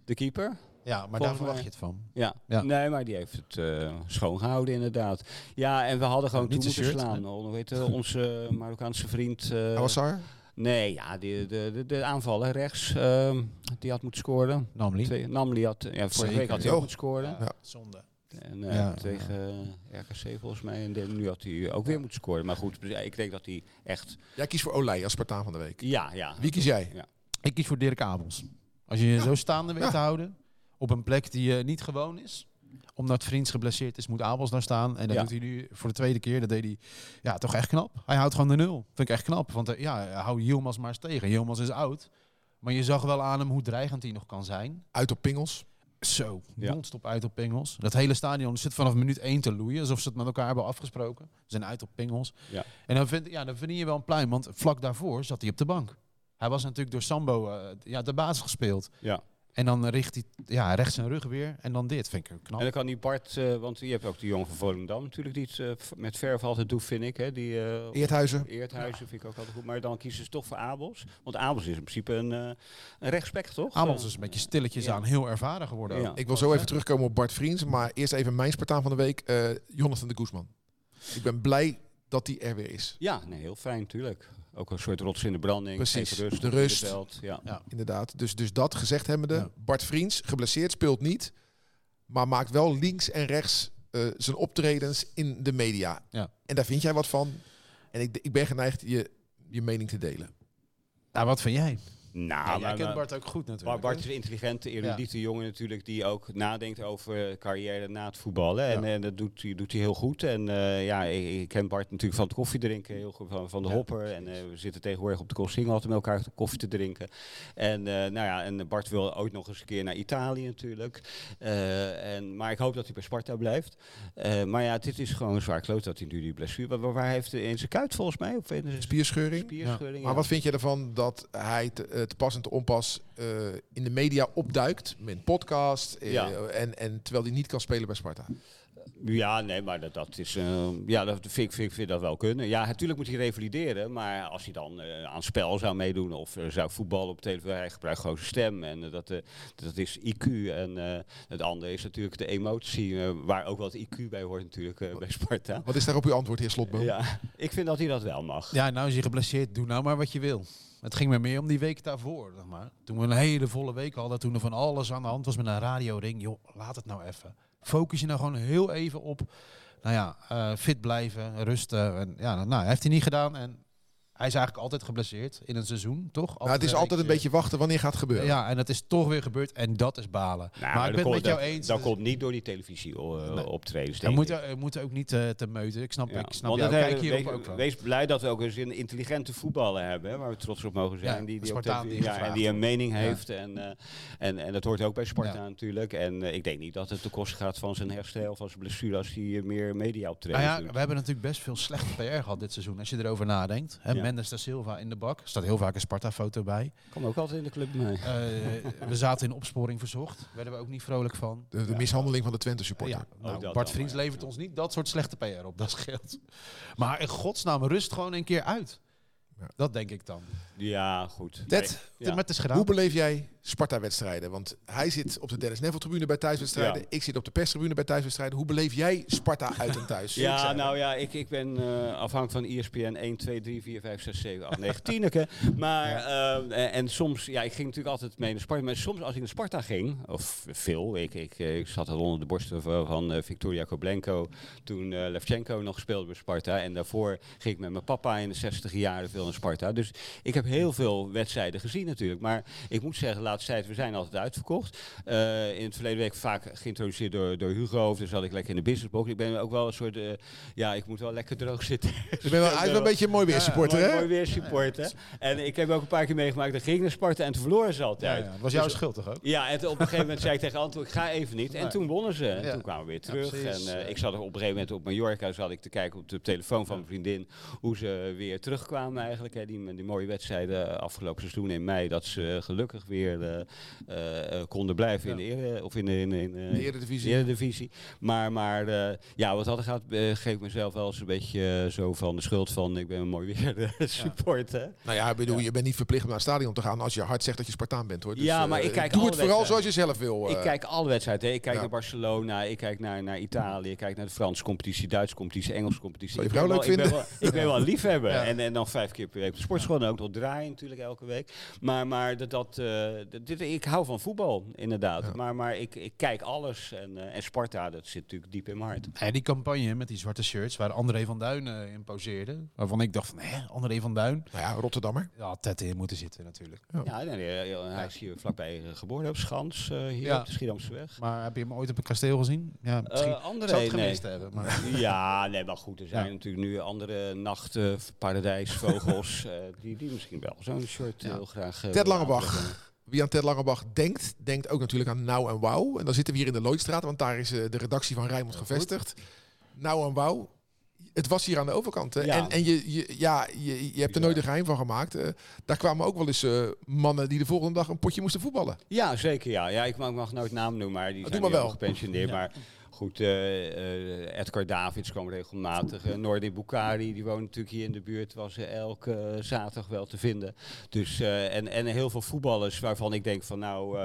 de keeper. ja, maar daar verwacht je het van. Ja. Ja. nee, maar die heeft het eh schoongehouden inderdaad. Ja, en we hadden gewoon Ja, niet toe moeten shirt, slaan. Het, onze Marokkaanse vriend... eh, Awassar? nee, ja, die, de, de, de aanvaller rechts, ehm, die had moeten scoren. Namely. Twee, Namely had, ja, vorige Zeker. week had hij Oh. ook moeten scoren. Ja. Zonde. En eh, Ja. tegen eh, RKC volgens mij. En de- nu had hij ook weer moeten scoren. Maar goed, ik denk dat hij echt... Jij kiest voor Olij als Spartaan van de week. Ja, ja. Wie kies jij? Ik kies voor Dirk Abels. Als je je zo staande weet Ja. te houden, op een plek die je niet gewoon is, omdat Vriends geblesseerd is, moet Abels daar staan. En dat Ja. doet hij nu voor de tweede keer. Dat deed hij ja, toch echt knap. Hij houdt gewoon de nul. Vind ik echt knap. Want eh, ja, hou Yilmaz maar eens tegen. Yilmaz is oud. Maar je zag wel aan hem hoe dreigend hij nog kan zijn. Uit op Pingels. Zo, Ja. non-stop uit op pingels. Dat hele stadion zit vanaf minuut 1 te loeien. Alsof ze het met elkaar hebben afgesproken. Ze zijn uit op pingels. Ja. En dan, vind, ja, dan verdien je wel een pluim. Want vlak daarvoor zat hij op de bank. Hij was natuurlijk door Sambo eh, ja, de basis gespeeld. Ja. En dan richt hij ja, rechts zijn rug weer. En dan dit. Vind ik knap. En dan kan die Bart, eh, want je hebt ook die jongen van Volendam natuurlijk, die het eh, met verf altijd doet, vind ik. Hè, die, eh, Eerthuizen. Eerthuizen vind ik ook altijd goed. Maar dan kiezen ze toch voor Abels. Want Abels is in principe een, eh een rechtsback, toch? Abels is een beetje stilletjes ja. aan heel ervaren geworden. Ja. Ik wil zo even terugkomen op Bart Vriends. Maar eerst even mijn Spartaan van de week. eh, Jonathan de Guzman. Ik ben blij dat hij er weer is. Ja, nee, heel fijn, natuurlijk. Ook een soort rots in de branding. Precies, rust de rust. het veld, Ja. Ja. Inderdaad. Dus, dus dat gezegd hebbende. Ja. Bart Vriends, geblesseerd, speelt niet. Maar maakt wel links en rechts eh, zijn optredens in de media. Ja. En daar vind jij wat van. En ik, ik ben geneigd je, je mening te delen. Nou, wat vind jij? Nou, Ja, jij maar- kent Bart ook goed natuurlijk. Bart, Bart is een intelligente, erudite jongen natuurlijk, die ook nadenkt over carrière na het voetballen. En, Ja. en dat doet, hij- doet hij heel goed. En eh, ja, ik, ik ken Bart natuurlijk van het koffiedrinken, heel goed van, van de Ja. hopper. En eh, we zitten tegenwoordig op de Koolsingel altijd met elkaar koffie te drinken. En, eh, nou ja, en Bart wil ook nog eens een keer naar Italië natuurlijk. Eh, en, maar ik hoop dat hij bij Sparta blijft. Eh, maar ja, dit is gewoon een zwaar kloot dat hij nu die blessure... Waar, waar heeft hij in zijn kuit volgens mij? Of in zijn Spierscheuring. spierscheuring? Maar ja. wat vind je ervan dat hij te, eh, te pas en te onpas eh, in de media opduikt? Met podcast. eh, Ja. en, en terwijl hij niet kan spelen bij Sparta. Ja, nee, maar dat, dat is. eh, ja, dat vind ik, vind, ik- vind dat wel kunnen. Ja, natuurlijk moet hij revalideren. Maar als hij dan eh, aan spel zou meedoen of zou voetballen op televisie, hij gebruikt gewoon zijn stem. En dat, eh, dat is IQ. En eh, het andere is natuurlijk de emotie, waar ook wat IQ bij hoort, natuurlijk bij Sparta. Wat is daarop uw antwoord, heer Slotboom? Ja, ik vind dat hij dat wel mag. Ja, nou is hij geblesseerd. Doe nou maar wat je wil. Het ging me meer om die week daarvoor. Zeg maar. Toen we een hele volle week hadden, toen er van alles aan de hand was met een radioring. Joh, laat het nou even. Focus je nou gewoon heel even op, nou ja, eh, fit blijven, rusten. En ja, nou, heeft hij niet gedaan. En hij is eigenlijk altijd geblesseerd in een seizoen, toch? Nou, het is altijd een beetje wachten wanneer gaat het gebeuren. Ja, en het is toch weer gebeurd en dat is balen. Nou, maar ik ben dat het met komt- jou dat- eens. Dat dus- komt niet door die televisie eh, Nee. optredens. we moeten, ook niet eh, te meuten. Ik snap, Ja, ik snap want jou. het Kijk hele- hierop wees, ook wel. wees blij dat we ook eens een intelligente voetballer hebben, hè, waar we trots op mogen zijn. Ja, die, een die, Spartaan die ja, en die een mening Ja. heeft. En, eh, en, en dat hoort ook bij Sparta Ja. natuurlijk. En eh, ik denk niet dat het ten koste gaat van zijn herstel, van zijn blessure, als hij eh, meer media optreedt. Nou ja, we hebben natuurlijk best veel slechte PR gehad dit seizoen. Als je erover nadenkt. Hè. Mendes da Silva in de bak. Er staat heel vaak een Sparta-foto bij. Kom ook altijd in de club bij mij. Eh, we zaten in opsporing verzocht. Werden we ook niet vrolijk van. De, de mishandeling van de Twente supporter. Ja, nou, Bart dan, Vriends levert ons niet dat soort slechte PR op. Dat scheelt. Maar in godsnaam, rust gewoon een keer uit. Ja. Dat denk ik dan. Ja, goed. Ted, Ja. Met is gedaan. hoe beleef jij Sparta-wedstrijden? Want hij zit op de Dennis Neville-tribune bij thuiswedstrijden. Ja. Ik zit op de perstribune bij thuiswedstrijden. Hoe beleef jij Sparta uit en thuis? Ja, nou ja, ik, ik ben eh, afhankelijk van ESPN 1, 2, 3, 4, 5, 6, 7, 8, 9, 10. Maar, eh, en, en soms, ja, ik ging natuurlijk altijd mee naar Sparta. Maar soms als ik naar Sparta ging, of veel, ik, ik, eh, ik zat al onder de borsten van, van eh, Victoria Koblenko. Toen eh Levchenko nog speelde bij Sparta. En daarvoor ging ik met mijn papa in de 60 jaren veel van Sparta. Dus ik heb heel veel wedstrijden gezien natuurlijk. Maar ik moet zeggen, de laatste tijd, we zijn altijd uitverkocht. Eh, in het verleden week vaak geïntroduceerd door, door Hugo. Dus zat ik lekker in de businessbox. Ik ben ook wel een soort, eh, ja, ik moet wel lekker droog zitten. Je bent wel, hij is wel een beetje een mooi weer supporter, mooi, hè? mooi weer supporter. En ik heb ook een paar keer meegemaakt, dat ging naar Sparta en toen verloren ze altijd. ja. Was jouw schuld toch ook? Ja, en op een gegeven moment zei ik tegen Anton, ik ga even niet. En Nee. toen wonnen ze. En toen kwamen we weer terug. en eh, ik zat er op een gegeven moment op Mallorca, zat ik te kijken op de telefoon van mijn vriendin, hoe ze weer terugkwamen eigenlijk. Hè, die, die mooie wedstrijden afgelopen seizoen in mei, dat ze gelukkig weer konden blijven in de ere, of in de, in, in, eh, De Eredivisie. Eredivisie. Maar, maar eh, ja, wat dat gaat, eh, geef ik mezelf wel eens een beetje eh, zo van de schuld van, ik ben een mooi weer eh, supporter. Nou ja, bedoel, je bent niet verplicht om naar het stadion te gaan als je hard zegt dat je Spartaan bent, hoor. Dus, Ja, eh, maar ik kijk Doe het vooral zoals je zelf wil. Ik eh. kijk alle wedstrijden. Ik kijk naar Barcelona, ik kijk naar, naar Italië, ik kijk naar de Franse competitie, Duitse competitie, Engelse competitie. Ik ben wel- leuk ik ben wel- Ik ben wel een liefhebber. Ja. En, en dan vijf keer per week op de sportschool en ook nog draaien natuurlijk elke week. Maar, maar dat, dat, eh, dat- dit, ik hou van voetbal, inderdaad. Ja. Maar, maar ik, ik kijk alles. En, eh, en Sparta, dat zit natuurlijk diep in mijn hart. Ja, die campagne met die zwarte shirts waar André van Duin eh, in poseerde. Waarvan ik dacht van, hè, André van Duin? Nou ja, Rotterdammer. Ja, had Ted in moeten zitten natuurlijk. Ja, nee, nee, hij is hier vlakbij eh, geboren op Schans, eh, hier Ja. op de Schiedamse weg. Maar heb je hem ooit op een kasteel gezien? Ja, misschien. Eh, André, zou het nee. gemist hebben. Maar Ja, nee, maar goed. Er zijn Ja. natuurlijk nu andere nachten, paradijsvogels, eh, die, die misschien wel zo'n soort Ja. heel graag... eh, Ted Langebach. Wie aan Ted Langebach denkt, denkt ook natuurlijk aan Nou en Wauw. En dan zitten we hier in de Lloydstraat, want daar is eh, de redactie van Rijnmond gevestigd. Nou en Wauw. Het was hier aan de overkant. Hè? Ja. En, en je, je, ja, je, je hebt er nooit een geheim van gemaakt. Eh, daar kwamen ook wel eens eh, mannen die de volgende dag een potje moesten voetballen. Ja, zeker ja. ja ik mag, mag nooit naam noemen, maar die doe zijn maar wel. gepensioneerd. Maar goed, eh, Edgar Davids kwam regelmatig. Uh, Bukari, die woont natuurlijk hier in de buurt, was elke zaterdag wel te vinden. Dus, en, en heel veel voetballers waarvan ik denk van nou,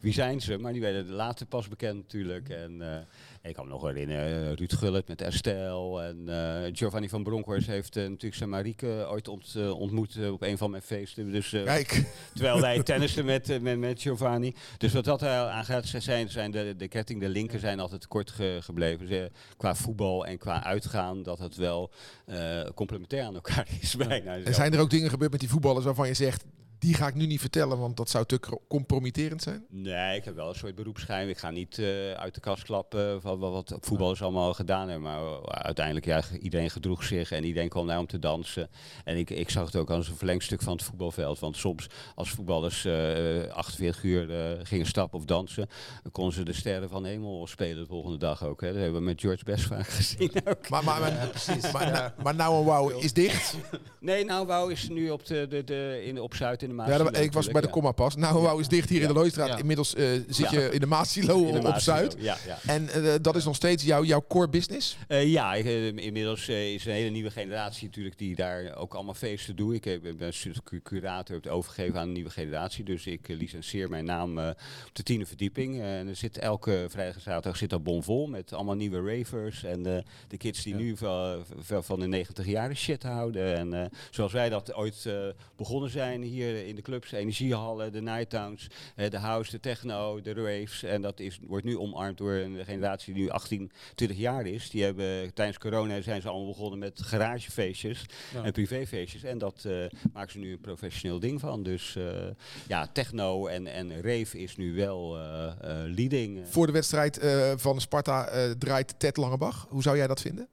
wie zijn ze? Maar die werden later pas bekend natuurlijk. En ik kan me nog herinneren, eh, Ruud Gullit met Estelle. En eh, Giovanni van Bronckhorst heeft eh, natuurlijk zijn Marieke ooit ont, ontmoet op een van mijn feesten. Dus, Kijk, Terwijl wij tennisten met, met, met Giovanni. Dus wat dat aangaat, zijn, zijn de, de ketting, de linken zijn altijd kort ge- gebleven. Qua voetbal en qua uitgaan, dat het wel complementair aan elkaar is bijna. en zijn er ook dingen gebeurd met die voetballers waarvan je zegt... die ga ik nu niet vertellen, want dat zou te compromitterend zijn? Nee, ik heb wel een soort beroepsgeheim. Ik ga niet eh, uit de kast klappen van wat, wat voetballers allemaal gedaan hebben. Maar uh, uiteindelijk, ja, iedereen gedroeg zich en iedereen kwam daar om te dansen. En ik, ik zag het ook als een verlengstuk van het voetbalveld. Want soms, als voetballers eh 48 uur eh, gingen stappen of dansen, dan konden ze de sterren van hemel spelen de volgende dag ook. Hè. Dat hebben we met George best vaak gezien ook. Maar, maar, maar, maar, nou- maar Nou en Wauw is dicht. Nee, nou, Wouw is nu op, de, de, de, in, op Zuid in de Ja, ik was bij de Comma pas. Nou Wauw is dicht hier in de. Looistraat. Inmiddels eh, zit je in de Maasilo op Zuid. En eh, dat is nog steeds jouw, jouw core business? Eh, ja, ik, inmiddels is een hele nieuwe generatie natuurlijk die daar ook allemaal feesten doet. Ik ben curator heb het overgegeven aan een nieuwe generatie. Dus ik licenseer mijn naam op de tiende verdieping. En er zit elke vrijdag en zaterdag zit dat bomvol met allemaal nieuwe ravers. En de kids die nu van, van- de 90 jaren shit houden. En zoals wij dat ooit begonnen zijn hier in de clubs, energiehallen, de nighttowns, eh, de house, de techno, de raves. En dat is, wordt nu omarmd door een generatie die nu 18, 20 jaar is. Die hebben tijdens corona zijn ze allemaal begonnen met garagefeestjes Ja. en privéfeestjes. En dat eh, maken ze nu een professioneel ding van. Dus eh, ja, techno en, en rave is nu wel eh, eh, leading. Voor de wedstrijd eh, van Sparta eh, draait Ted Langebach. Hoe zou jij dat vinden?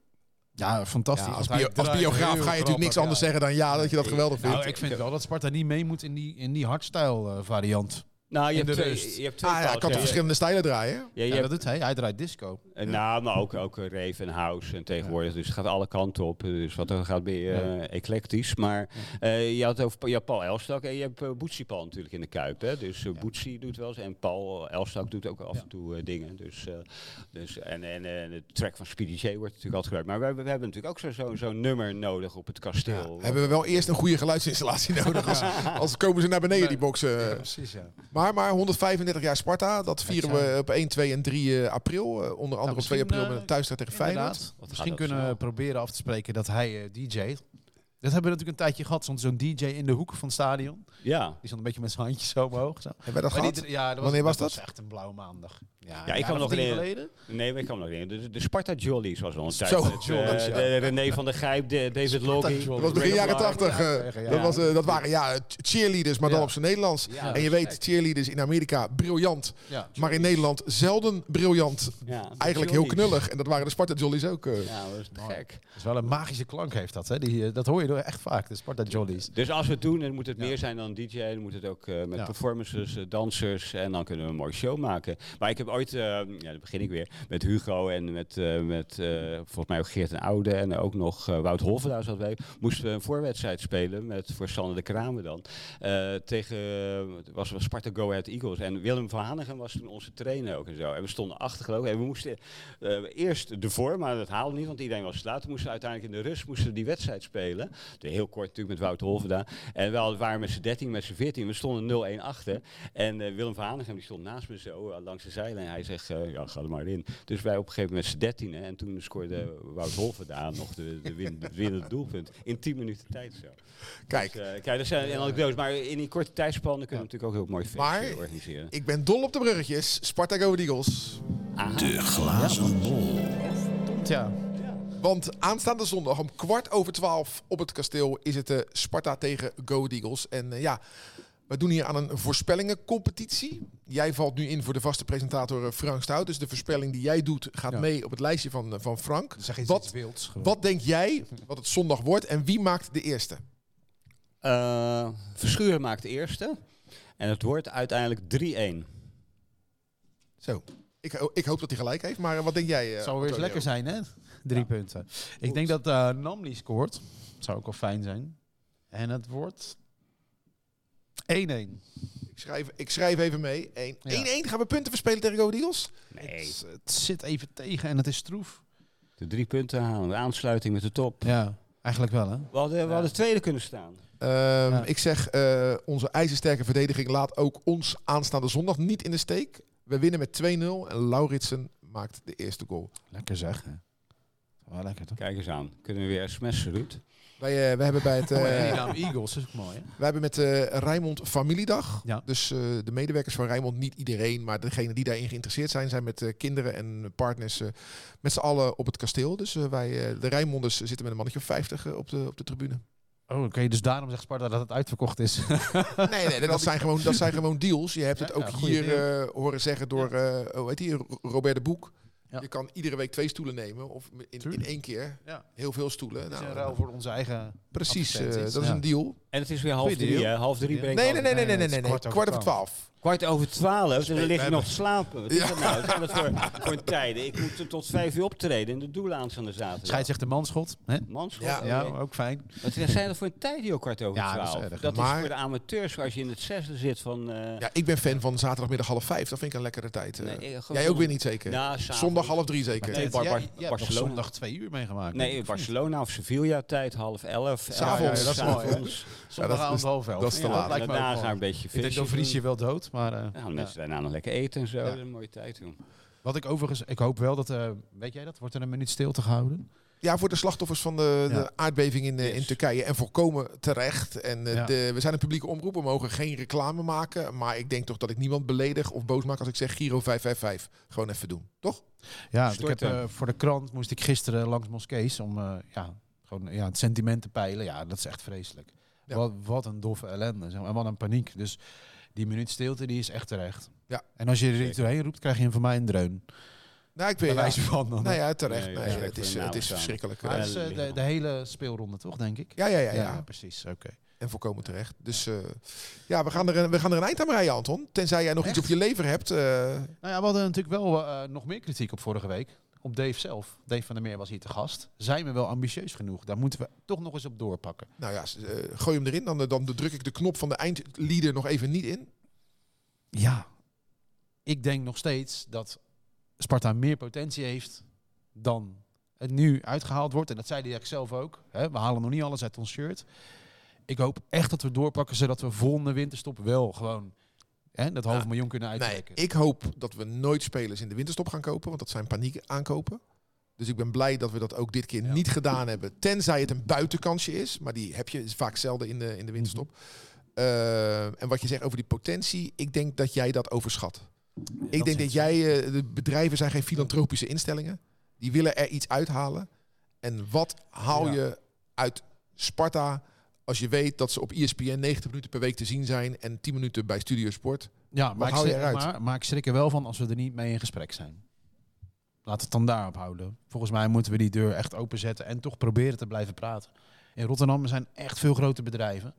Ja, fantastisch. Ja, als, bio- biograaf ga je natuurlijk niks anders ja. zeggen dan ja, dat je dat geweldig vindt. Nou, ik vind wel dat Sparta niet mee moet in die, in die hardstyle eh, variant. Nou, je in hebt, de twee, rust. je hebt twee ah, ja, ik paaltjes. kan toch Ja, verschillende stijlen draaien? Ja, je Ja, hebt- dat doet hij. Hij draait disco. Eh, Nou, maar ook, ook eh, rave en house en tegenwoordig. Dus het gaat alle kanten op. Dus wat er gaat ben je eh, eclectisch. Maar eh, je had het over ja, Paul Elstak en je hebt uh, Boetsie Paul natuurlijk in de Kuip. Hè? Dus uh, Boetsie doet wel eens. En Paul Elstak doet ook af en toe eh, dingen. Dus, eh, dus, en, en eh, de track van Speedy J wordt natuurlijk altijd gebruikt. Maar we, hebben- we hebben natuurlijk ook zo'n zo, zo'n nummer nodig op het kasteel. Hebben we wel eerst een goede geluidsinstallatie nodig. Als, als komen ze naar beneden, die boxen. precies, ja. Maar, maar 135 jaar Sparta, dat vieren we op 1, 2 en 3 eh, april. Eh, onder andere op 2 misschien, april eh, met een thuisstrijd tegen Feyenoord. Misschien kunnen we proberen af te spreken dat hij eh, DJ. Dat hebben we natuurlijk een tijdje gehad. Stond zo'n DJ in de hoek van het stadion. Ja. Die stond een beetje met zijn handjes zo omhoog. Zo. Hebben wij dat Maar gehad? ja, dat Wanneer was dat? dat? was echt een blauwe maandag. Ja, ik kan nog geleden. Nee, maar ik kan me nog herinneren. De, de Sparta Jollies was al een tijd. Zo, met, eh, Jollies, ja. de René van der Gijp, de, David. Jollies. Dat was begin jaren tachtig. Ja, eh, ja. dat, was, eh, dat waren ja, cheerleaders, maar dan op zijn Nederlands. Ja, en je weet, cheerleaders in Amerika, briljant. Ja. Maar in Nederland zelden briljant. Eigenlijk heel knullig. En dat waren de Sparta Jollies ook. eh. Ja, dat is gek. Dat is wel een magische klank heeft dat. Hè? Die, eh, dat hoor je echt vaak. De Sparta Jollies. Dus als we het doen, dan moet het meer zijn dan DJ. Dan moet het ook eh, met performances, eh, dansers. En dan kunnen we een mooie show maken. Maar ik heb ooit, eh, ja, dan begin ik weer, met Hugo en met, met volgens mij ook Geert en Oude. En ook nog Wout Holverdaus zat wij. Moesten we een voorwedstrijd spelen met voor Sander de Kramer dan. tegen, was Sparta Go Ahead Eagles. En Willem van Hanegem was toen onze trainer ook en zo. En we stonden achter geloof ik. En we moesten eerst ervoor, maar dat haalde niet, want iedereen was te laat. We moesten uiteindelijk in de rust moesten die wedstrijd spelen. De- Heel kort natuurlijk met Wout Holverda. En we hadden- waren met z'n 13, met z'n 14. We stonden 0-1 achter. En eh, Willem van Hanegem die stond naast me zo eh, langs de zijlijn. Hij zegt, eh, ja, ga er maar in. Dus wij op een gegeven moment met z'n 13. En toen scoorde Wout Holverda nog de, de, win, de winnende doelpunt. In 10 minuten tijd zo. Kijk, Dus, kijk, dat zijn anekdotes. Maar in die korte tijdspannen kunnen we natuurlijk ook heel mooi feestje organiseren. ik ben dol op de bruggetjes. Sparta Go Eagles. Aha. De glazen bol. Ja. Want aanstaande zondag om kwart over twaalf op het kasteel is het eh, Sparta tegen Go Eagles. En eh, ja, we doen hier aan een voorspellingencompetitie. Jij valt nu in voor de vaste presentator eh, Frank Stout. Dus de voorspelling die jij doet gaat Ja. mee op het lijstje van, van Frank. Zeg iets, Wat- iets wilds. gewoon. Wat denk jij wat het zondag wordt en wie maakt de eerste? Eh, Verschuren maakt de eerste. En het wordt uiteindelijk 3-1. Zo. Ik, ik hoop dat hij gelijk heeft, maar wat denk jij? Het zou weer eens lekker zijn, hè? Drie punten. Ik denk dat eh Namli scoort. Zou ook wel fijn zijn. En het wordt 1-1. Ik schrijf, ik schrijf even mee. 1-1 Ja. gaan we punten verspelen tegen Go? Nee. Het, het zit even tegen en het is stroef. De drie punten halen. De aansluiting met de top. Ja, eigenlijk wel, hè? We hadden, we hadden tweede kunnen staan. Ehm, Ja. Ik zeg, eh, onze ijzersterke verdediging laat ook ons aanstaande zondag niet in de steek. We winnen met 2-0 en Lauritsen maakt de eerste goal. Lekker zeg, lekker, toch? Kijk eens aan. Kunnen we weer sms'en, Ruud? Wij, eh, we hebben bij het, Oh, eh, naam Eagles is ook mooi, hè? wij hebben met eh Rijnmond familiedag. Ja. Dus eh, de medewerkers van Rijnmond, niet iedereen, maar degenen die daarin geïnteresseerd zijn, zijn met eh, kinderen en partners met z'n allen op het kasteel. Dus wij, de Rijnmonders zitten met een mannetje of 50 eh, op, de, op de tribune. Oh, oké. dus daarom zegt Sparta dat het uitverkocht is. Nee, nee, dat, zijn gewoon, dat zijn gewoon deals. Je hebt het Ja, ook hier eh, horen zeggen door, eh hoe heet die, Ro- Robert de Boek. Ja. Je kan iedere week twee stoelen nemen of in, in één keer Ja. heel veel stoelen. Dat is Nou, een ruil voor onze eigen... precies, eh, dat is Ja. een deal. En het is weer half drie? Half drie brengt Nee, nee, nee, nee, nee, nee, kwart Kwart over twaalf. Kwart over twaalf, dan we lig je nog te slapen. Wat is dat nou? Wat zijn dat voor, voor een tijden? Ik moet tot vijf uur optreden in de doelaans aan de zaterdag. Scheidsrechter Manschot. Hè? Manschot, Ja. ook fijn. Wat zijn dat voor een tijd, joh, kwart over Ja, dat is twaalf? erg. Dat is Maar- voor de amateurs, als je in het zesde zit van... eh, Ja, ik ben fan van zaterdagmiddag half vijf. Dat vind ik een lekkere tijd. eh. nee, gewoon Jij ook weer niet zeker? Ja, s'avonds. Zondag half drie zeker. Nee, Barcelona. zondag twee uur meegemaakt. Nee? Barcelona of Sevilla tijd, half elf. S'avonds. Ja, ja, dat is mooi? S'avonds. Zondagavond half elf. dat is te Ja, laat. lijkt Daarna gaan we een beetje Ik denk, vissen dan vries je doen. wel dood. Maar, eh, Ja, dan ja. mensen daarna nog lekker eten en zo. Een mooie tijd, joh. Wat ik overigens, ik hoop wel dat, eh, weet jij dat, wordt er een minuut stilte gehouden? Ja, voor de slachtoffers van de, Ja. de aardbeving in, eh, in. Turkije. En volkomen terecht. En Ja. de, we zijn een publieke omroep. We mogen geen reclame maken. Maar ik denk toch dat ik niemand beledig of boos maak als ik zeg Giro 555. Gewoon even doen. Toch? Ja, ik heb, eh, voor de krant moest ik gisteren langs moskees om eh, ja, gewoon, ja, het sentiment te peilen. Ja, dat is echt vreselijk. Ja. Wat, wat een doffe ellende zeg maar, en wat een paniek. Dus die minuut stilte die is echt terecht. Ja. En als je er doorheen roept, krijg je van mij een dreun. Nou, ik weet wijze van dan. Nou ja, terecht. Nee, het, is, het is verschrikkelijk. Maar eh. het is eh, de, de hele speelronde toch, denk ik? Ja, ja, ja, ja. precies. Oké. En volkomen terecht. Dus eh, ja, we gaan, er, een- we gaan er een eind aan breien, Anton. Tenzij jij nog iets op je lever hebt. eh, Nou ja, we hadden natuurlijk wel nog meer kritiek op vorige week. Op Dave zelf. Dave van der Meer was hier te gast. Zijn we wel ambitieus genoeg? Daar moeten we toch nog eens op doorpakken. nou ja, eh, gooi hem erin. Dan, dan druk ik de knop van de eindleader nog even niet in. Ja, ik denk nog steeds dat Sparta meer potentie heeft dan het nu uitgehaald wordt. En dat zei hij zelf ook. Hè? We halen nog niet alles uit ons shirt. Ik hoop echt dat we doorpakken, zodat we volgende winterstop wel gewoon hè, dat half miljoen kunnen Nee, uittrekken. ik hoop dat we nooit spelers in de winterstop gaan kopen. Want dat zijn paniek aankopen. Dus ik ben blij dat we dat ook dit keer niet gedaan hebben. Tenzij het een buitenkansje is. Maar die heb je vaak zelden in de, in de winterstop. Mhm. Eh, en wat je zegt over die potentie. Ik denk dat jij dat overschat. ik denk dat jij... eh, de bedrijven zijn geen filantropische instellingen. Die willen er iets uithalen. En wat haal Ja. je uit Sparta... als je weet dat ze op ESPN 90 minuten per week te zien zijn... en 10 minuten bij Studio Sport. Ja, maar ik, hou je schrik, eruit? maar, maar ik schrik er wel van als we er niet mee in gesprek zijn. We het dan daarop houden. Volgens mij moeten we die deur echt openzetten en toch proberen te blijven praten. In Rotterdam zijn echt veel grote bedrijven.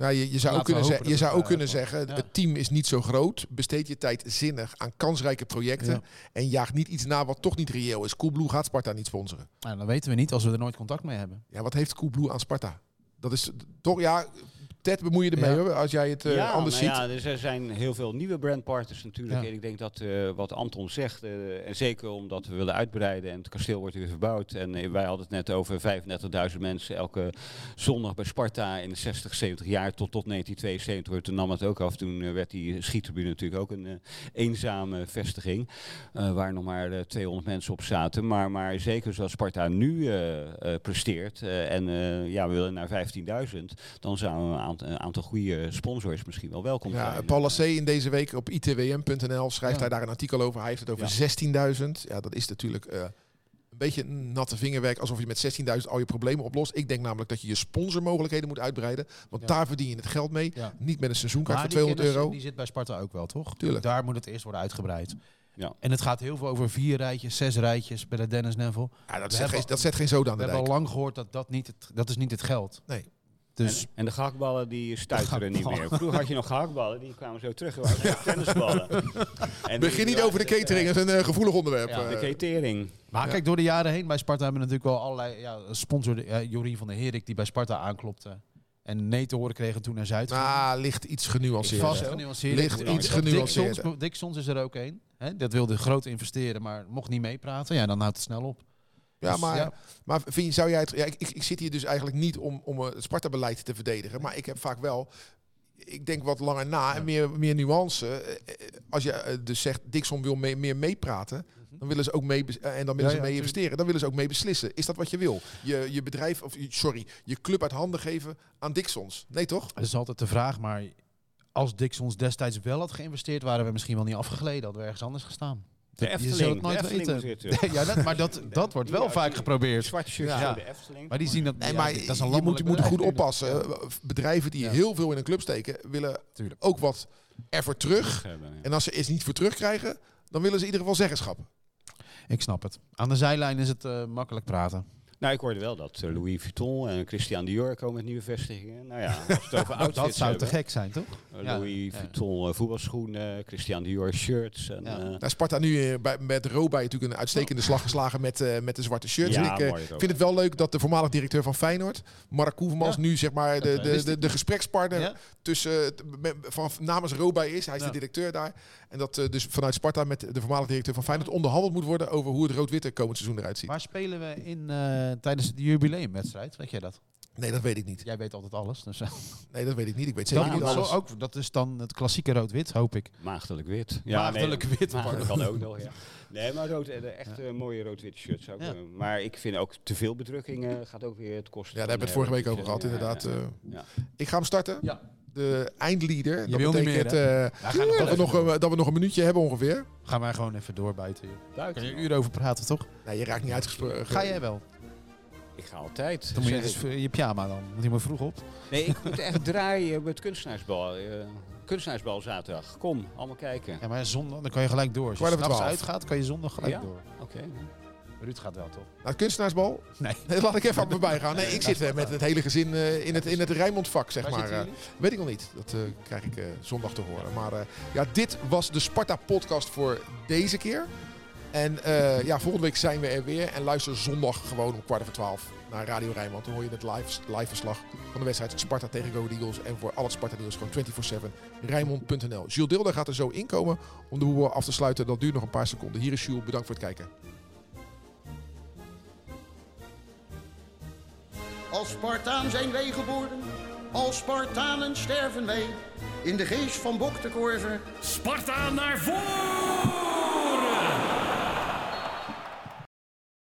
Ja, je, je zou ook we kunnen, zeggen, je zou het, ook eh, kunnen zeggen, ja. het team is niet zo groot. Besteed je tijd zinnig aan kansrijke projecten. Ja. En jaag niet iets na wat toch niet reëel is. Coolblue gaat Sparta niet sponsoren. Nou, dan weten we niet als we er nooit contact mee hebben. Ja, wat heeft Coolblue aan Sparta? Dat is toch, ja, Ted, bemoei je ermee Ja. hoor, als jij het eh, ja, anders nou ziet. ja, dus er zijn heel veel nieuwe brandpartners natuurlijk. Ja. En ik denk dat eh, wat Anton zegt, eh, en zeker omdat we willen uitbreiden en het kasteel wordt weer verbouwd. En wij hadden het net over 35.000 mensen elke zondag bij Sparta in de 60, 70 jaar tot, tot 1972. Toen nam het ook af. Toen werd die schiettribune natuurlijk ook een eenzame vestiging. waar nog maar eh, 200 mensen op zaten. Maar, maar zeker zoals Sparta nu presteert. en ja, we willen naar 15.000. Dan zou een aantal, een aantal goede sponsors misschien wel welkom Ja, zijn. Paul Lassé in deze week op itwm.nl schrijft Ja. hij daar een artikel over. Hij heeft het over 16.000. Ja, dat is natuurlijk eh, een beetje een natte vingerwerk. Alsof je met 16.000 al je problemen oplost. Ik denk namelijk dat je je sponsormogelijkheden moet uitbreiden. Want Ja. daar verdien je het geld mee. Ja. Niet met een seizoenkaart Maar voor die 200 kennis, euro. Die zit bij Sparta ook wel, toch? Tuurlijk. Daar moet het eerst worden uitgebreid. Ja. En het gaat heel veel over vier rijtjes, zes rijtjes bij de Dennis Neville. Ja, dat, We zet hebben- geen, dat zet geen zoden aan We de hebben dijk. al lang gehoord dat dat, niet het, dat is niet het geld. Nee. Dus En, en de gehaktballen die stuiteren niet meer. Vroeger had je nog gehaktballen, die kwamen zo terug. Er waren echt tennisballen. En Begin die- niet over de catering, dat is een eh, gevoelig onderwerp. Ja, De eh. catering. Maar Ja. kijk, door de jaren heen bij Sparta hebben we natuurlijk wel allerlei ja, sponsor, uh, Jorien van der Herik die bij Sparta aanklopte. En nee te horen kregen toen naar Zuid. nou, ligt iets genuanceerd. Vast genuanceerd. Ligt Ja, iets. Sons- Dick Sons is er ook een. Hè? Dat wilde groot investeren, maar mocht niet meepraten. Ja, dan houdt het snel op. Ja, Dus, maar, ja. maar vind je, zou jij het... Ja, ik, ik, ik zit hier dus eigenlijk niet om, om eh, het Sparta-beleid te verdedigen. Maar ik heb vaak wel... Ik denk wat langer na en meer, meer nuance. Eh, eh, Als je dus zegt, Dixon wil mee, meer meepraten... Dan willen ze ook mee en dan willen Ja, ze ja, mee investeren. Dan willen ze ook mee beslissen. Is dat wat je wil? Je, je bedrijf, of sorry, je club uit handen geven aan Dixons. Nee toch? Dat is altijd de vraag, maar als Dick Sons destijds wel had geïnvesteerd, waren we misschien wel niet afgegleden. Hadden we ergens anders gestaan. De Je Efteling. zult het nooit weten. ja, dat, maar dat, dat wordt wel Ja, vaak geprobeerd. Zwarte Ja. de Efteling. Maar die zien dat. Nee, maar dat is een je moet, je moet goed oppassen. Bedrijven die Ja. heel veel in een club steken... willen Tuurlijk. ook wat ervoor terug. En als ze eens niet voor terugkrijgen... dan willen ze in ieder geval zeggenschap. Ik snap het. Aan de zijlijn is het eh, makkelijk praten. Nou, ik hoorde wel dat eh, Louis Vuitton en Christian Dior komen met nieuwe vestigingen. Nou ja, als we het over outfits dat zou te gek zijn, toch? Eh. Louis Ja. Vuitton eh, voetbalschoenen, Christian Dior shirts. En, Ja. eh, Nou, Sparta nu bij, met Robij natuurlijk een uitstekende slag geslagen met, eh, met de zwarte shirts. Ja, En ik mooi vind het wel leuk dat de voormalig directeur van Feyenoord, Mark Koevermans, Ja. nu zeg maar de, de, de, gesprekspartner Ja? tussen, van, namens Robij is. Hij is Ja. de directeur daar. En dat dus vanuit Sparta met de voormalig directeur van Feyenoord onderhandeld moet worden over hoe het rood-witte komend seizoen eruit ziet. Waar spelen we in eh, tijdens de jubileumwedstrijd? Weet jij dat? Nee, dat weet ik niet. Jij weet altijd alles. Dus, eh, Nee, dat weet ik niet. Ik weet zeker dat, niet alles. zo ook, dat is dan het klassieke rood-wit, hoop ik. Maagdelijk wit. Maagdelijk nee, wit, maagdelijk pardon. kan ook nog, ja. Nee, maar rood, eh, echt eh, mooie rood-wit shirts ook. Ja. eh, maar ik vind ook te veel bedrukking eh, gaat ook weer het kosten. Ja, daar hebben we het vorige week over gehad, Ja, inderdaad. ja, eh. ja. Ik ga hem starten. Ja. De eindleader. Je dat wil niet betekent meer, eh, Ja, nog dat, we nog, een- dat we nog een minuutje hebben ongeveer. Gaan wij gewoon even doorbijten. Kan Buiten. je een uur over praten, toch? Nee, je raakt niet uitgesproken. Ga jij wel? Ik ga altijd. Dan moet je dus je pyjama dan. Want je moet vroeg op. Nee, ik moet echt draaien met kunstenaarsbal. eh, kunstenaarsbal zaterdag. Kom, allemaal kijken. Ja, maar zondag, dan kan je gelijk door. Als je s'nachts uitgaat, kan je zondag gelijk Ja? door. Oké. Ruud gaat wel, toch? Nou, kunstenaarsbal? Nee. Nee, laat ik even aan me gaan. Nee, ik zit eh, met het hele gezin eh, in het, in het Rijnmondvak, zeg Waar maar. eh. weet ik nog niet. Dat eh, krijg ik eh, zondag te horen. Maar eh, ja, dit was de Sparta-podcast voor deze keer. En eh, ja, volgende week zijn we er weer. En luister zondag gewoon om kwart over twaalf naar Radio Rijnmond. Dan hoor je het live, live verslag van de wedstrijd Sparta tegen Go Eagles. En voor al het Sparta nieuws gewoon 24-7 Rijnmond.nl. Jules Deelder gaat er zo inkomen om de boel af te sluiten. Dat duurt nog een paar seconden. Hier is Jules. Bedankt voor het kijken. Als Spartaan zijn wij geboren, als Spartanen sterven wij. In de geest van Bok de Korver Sparta naar voren!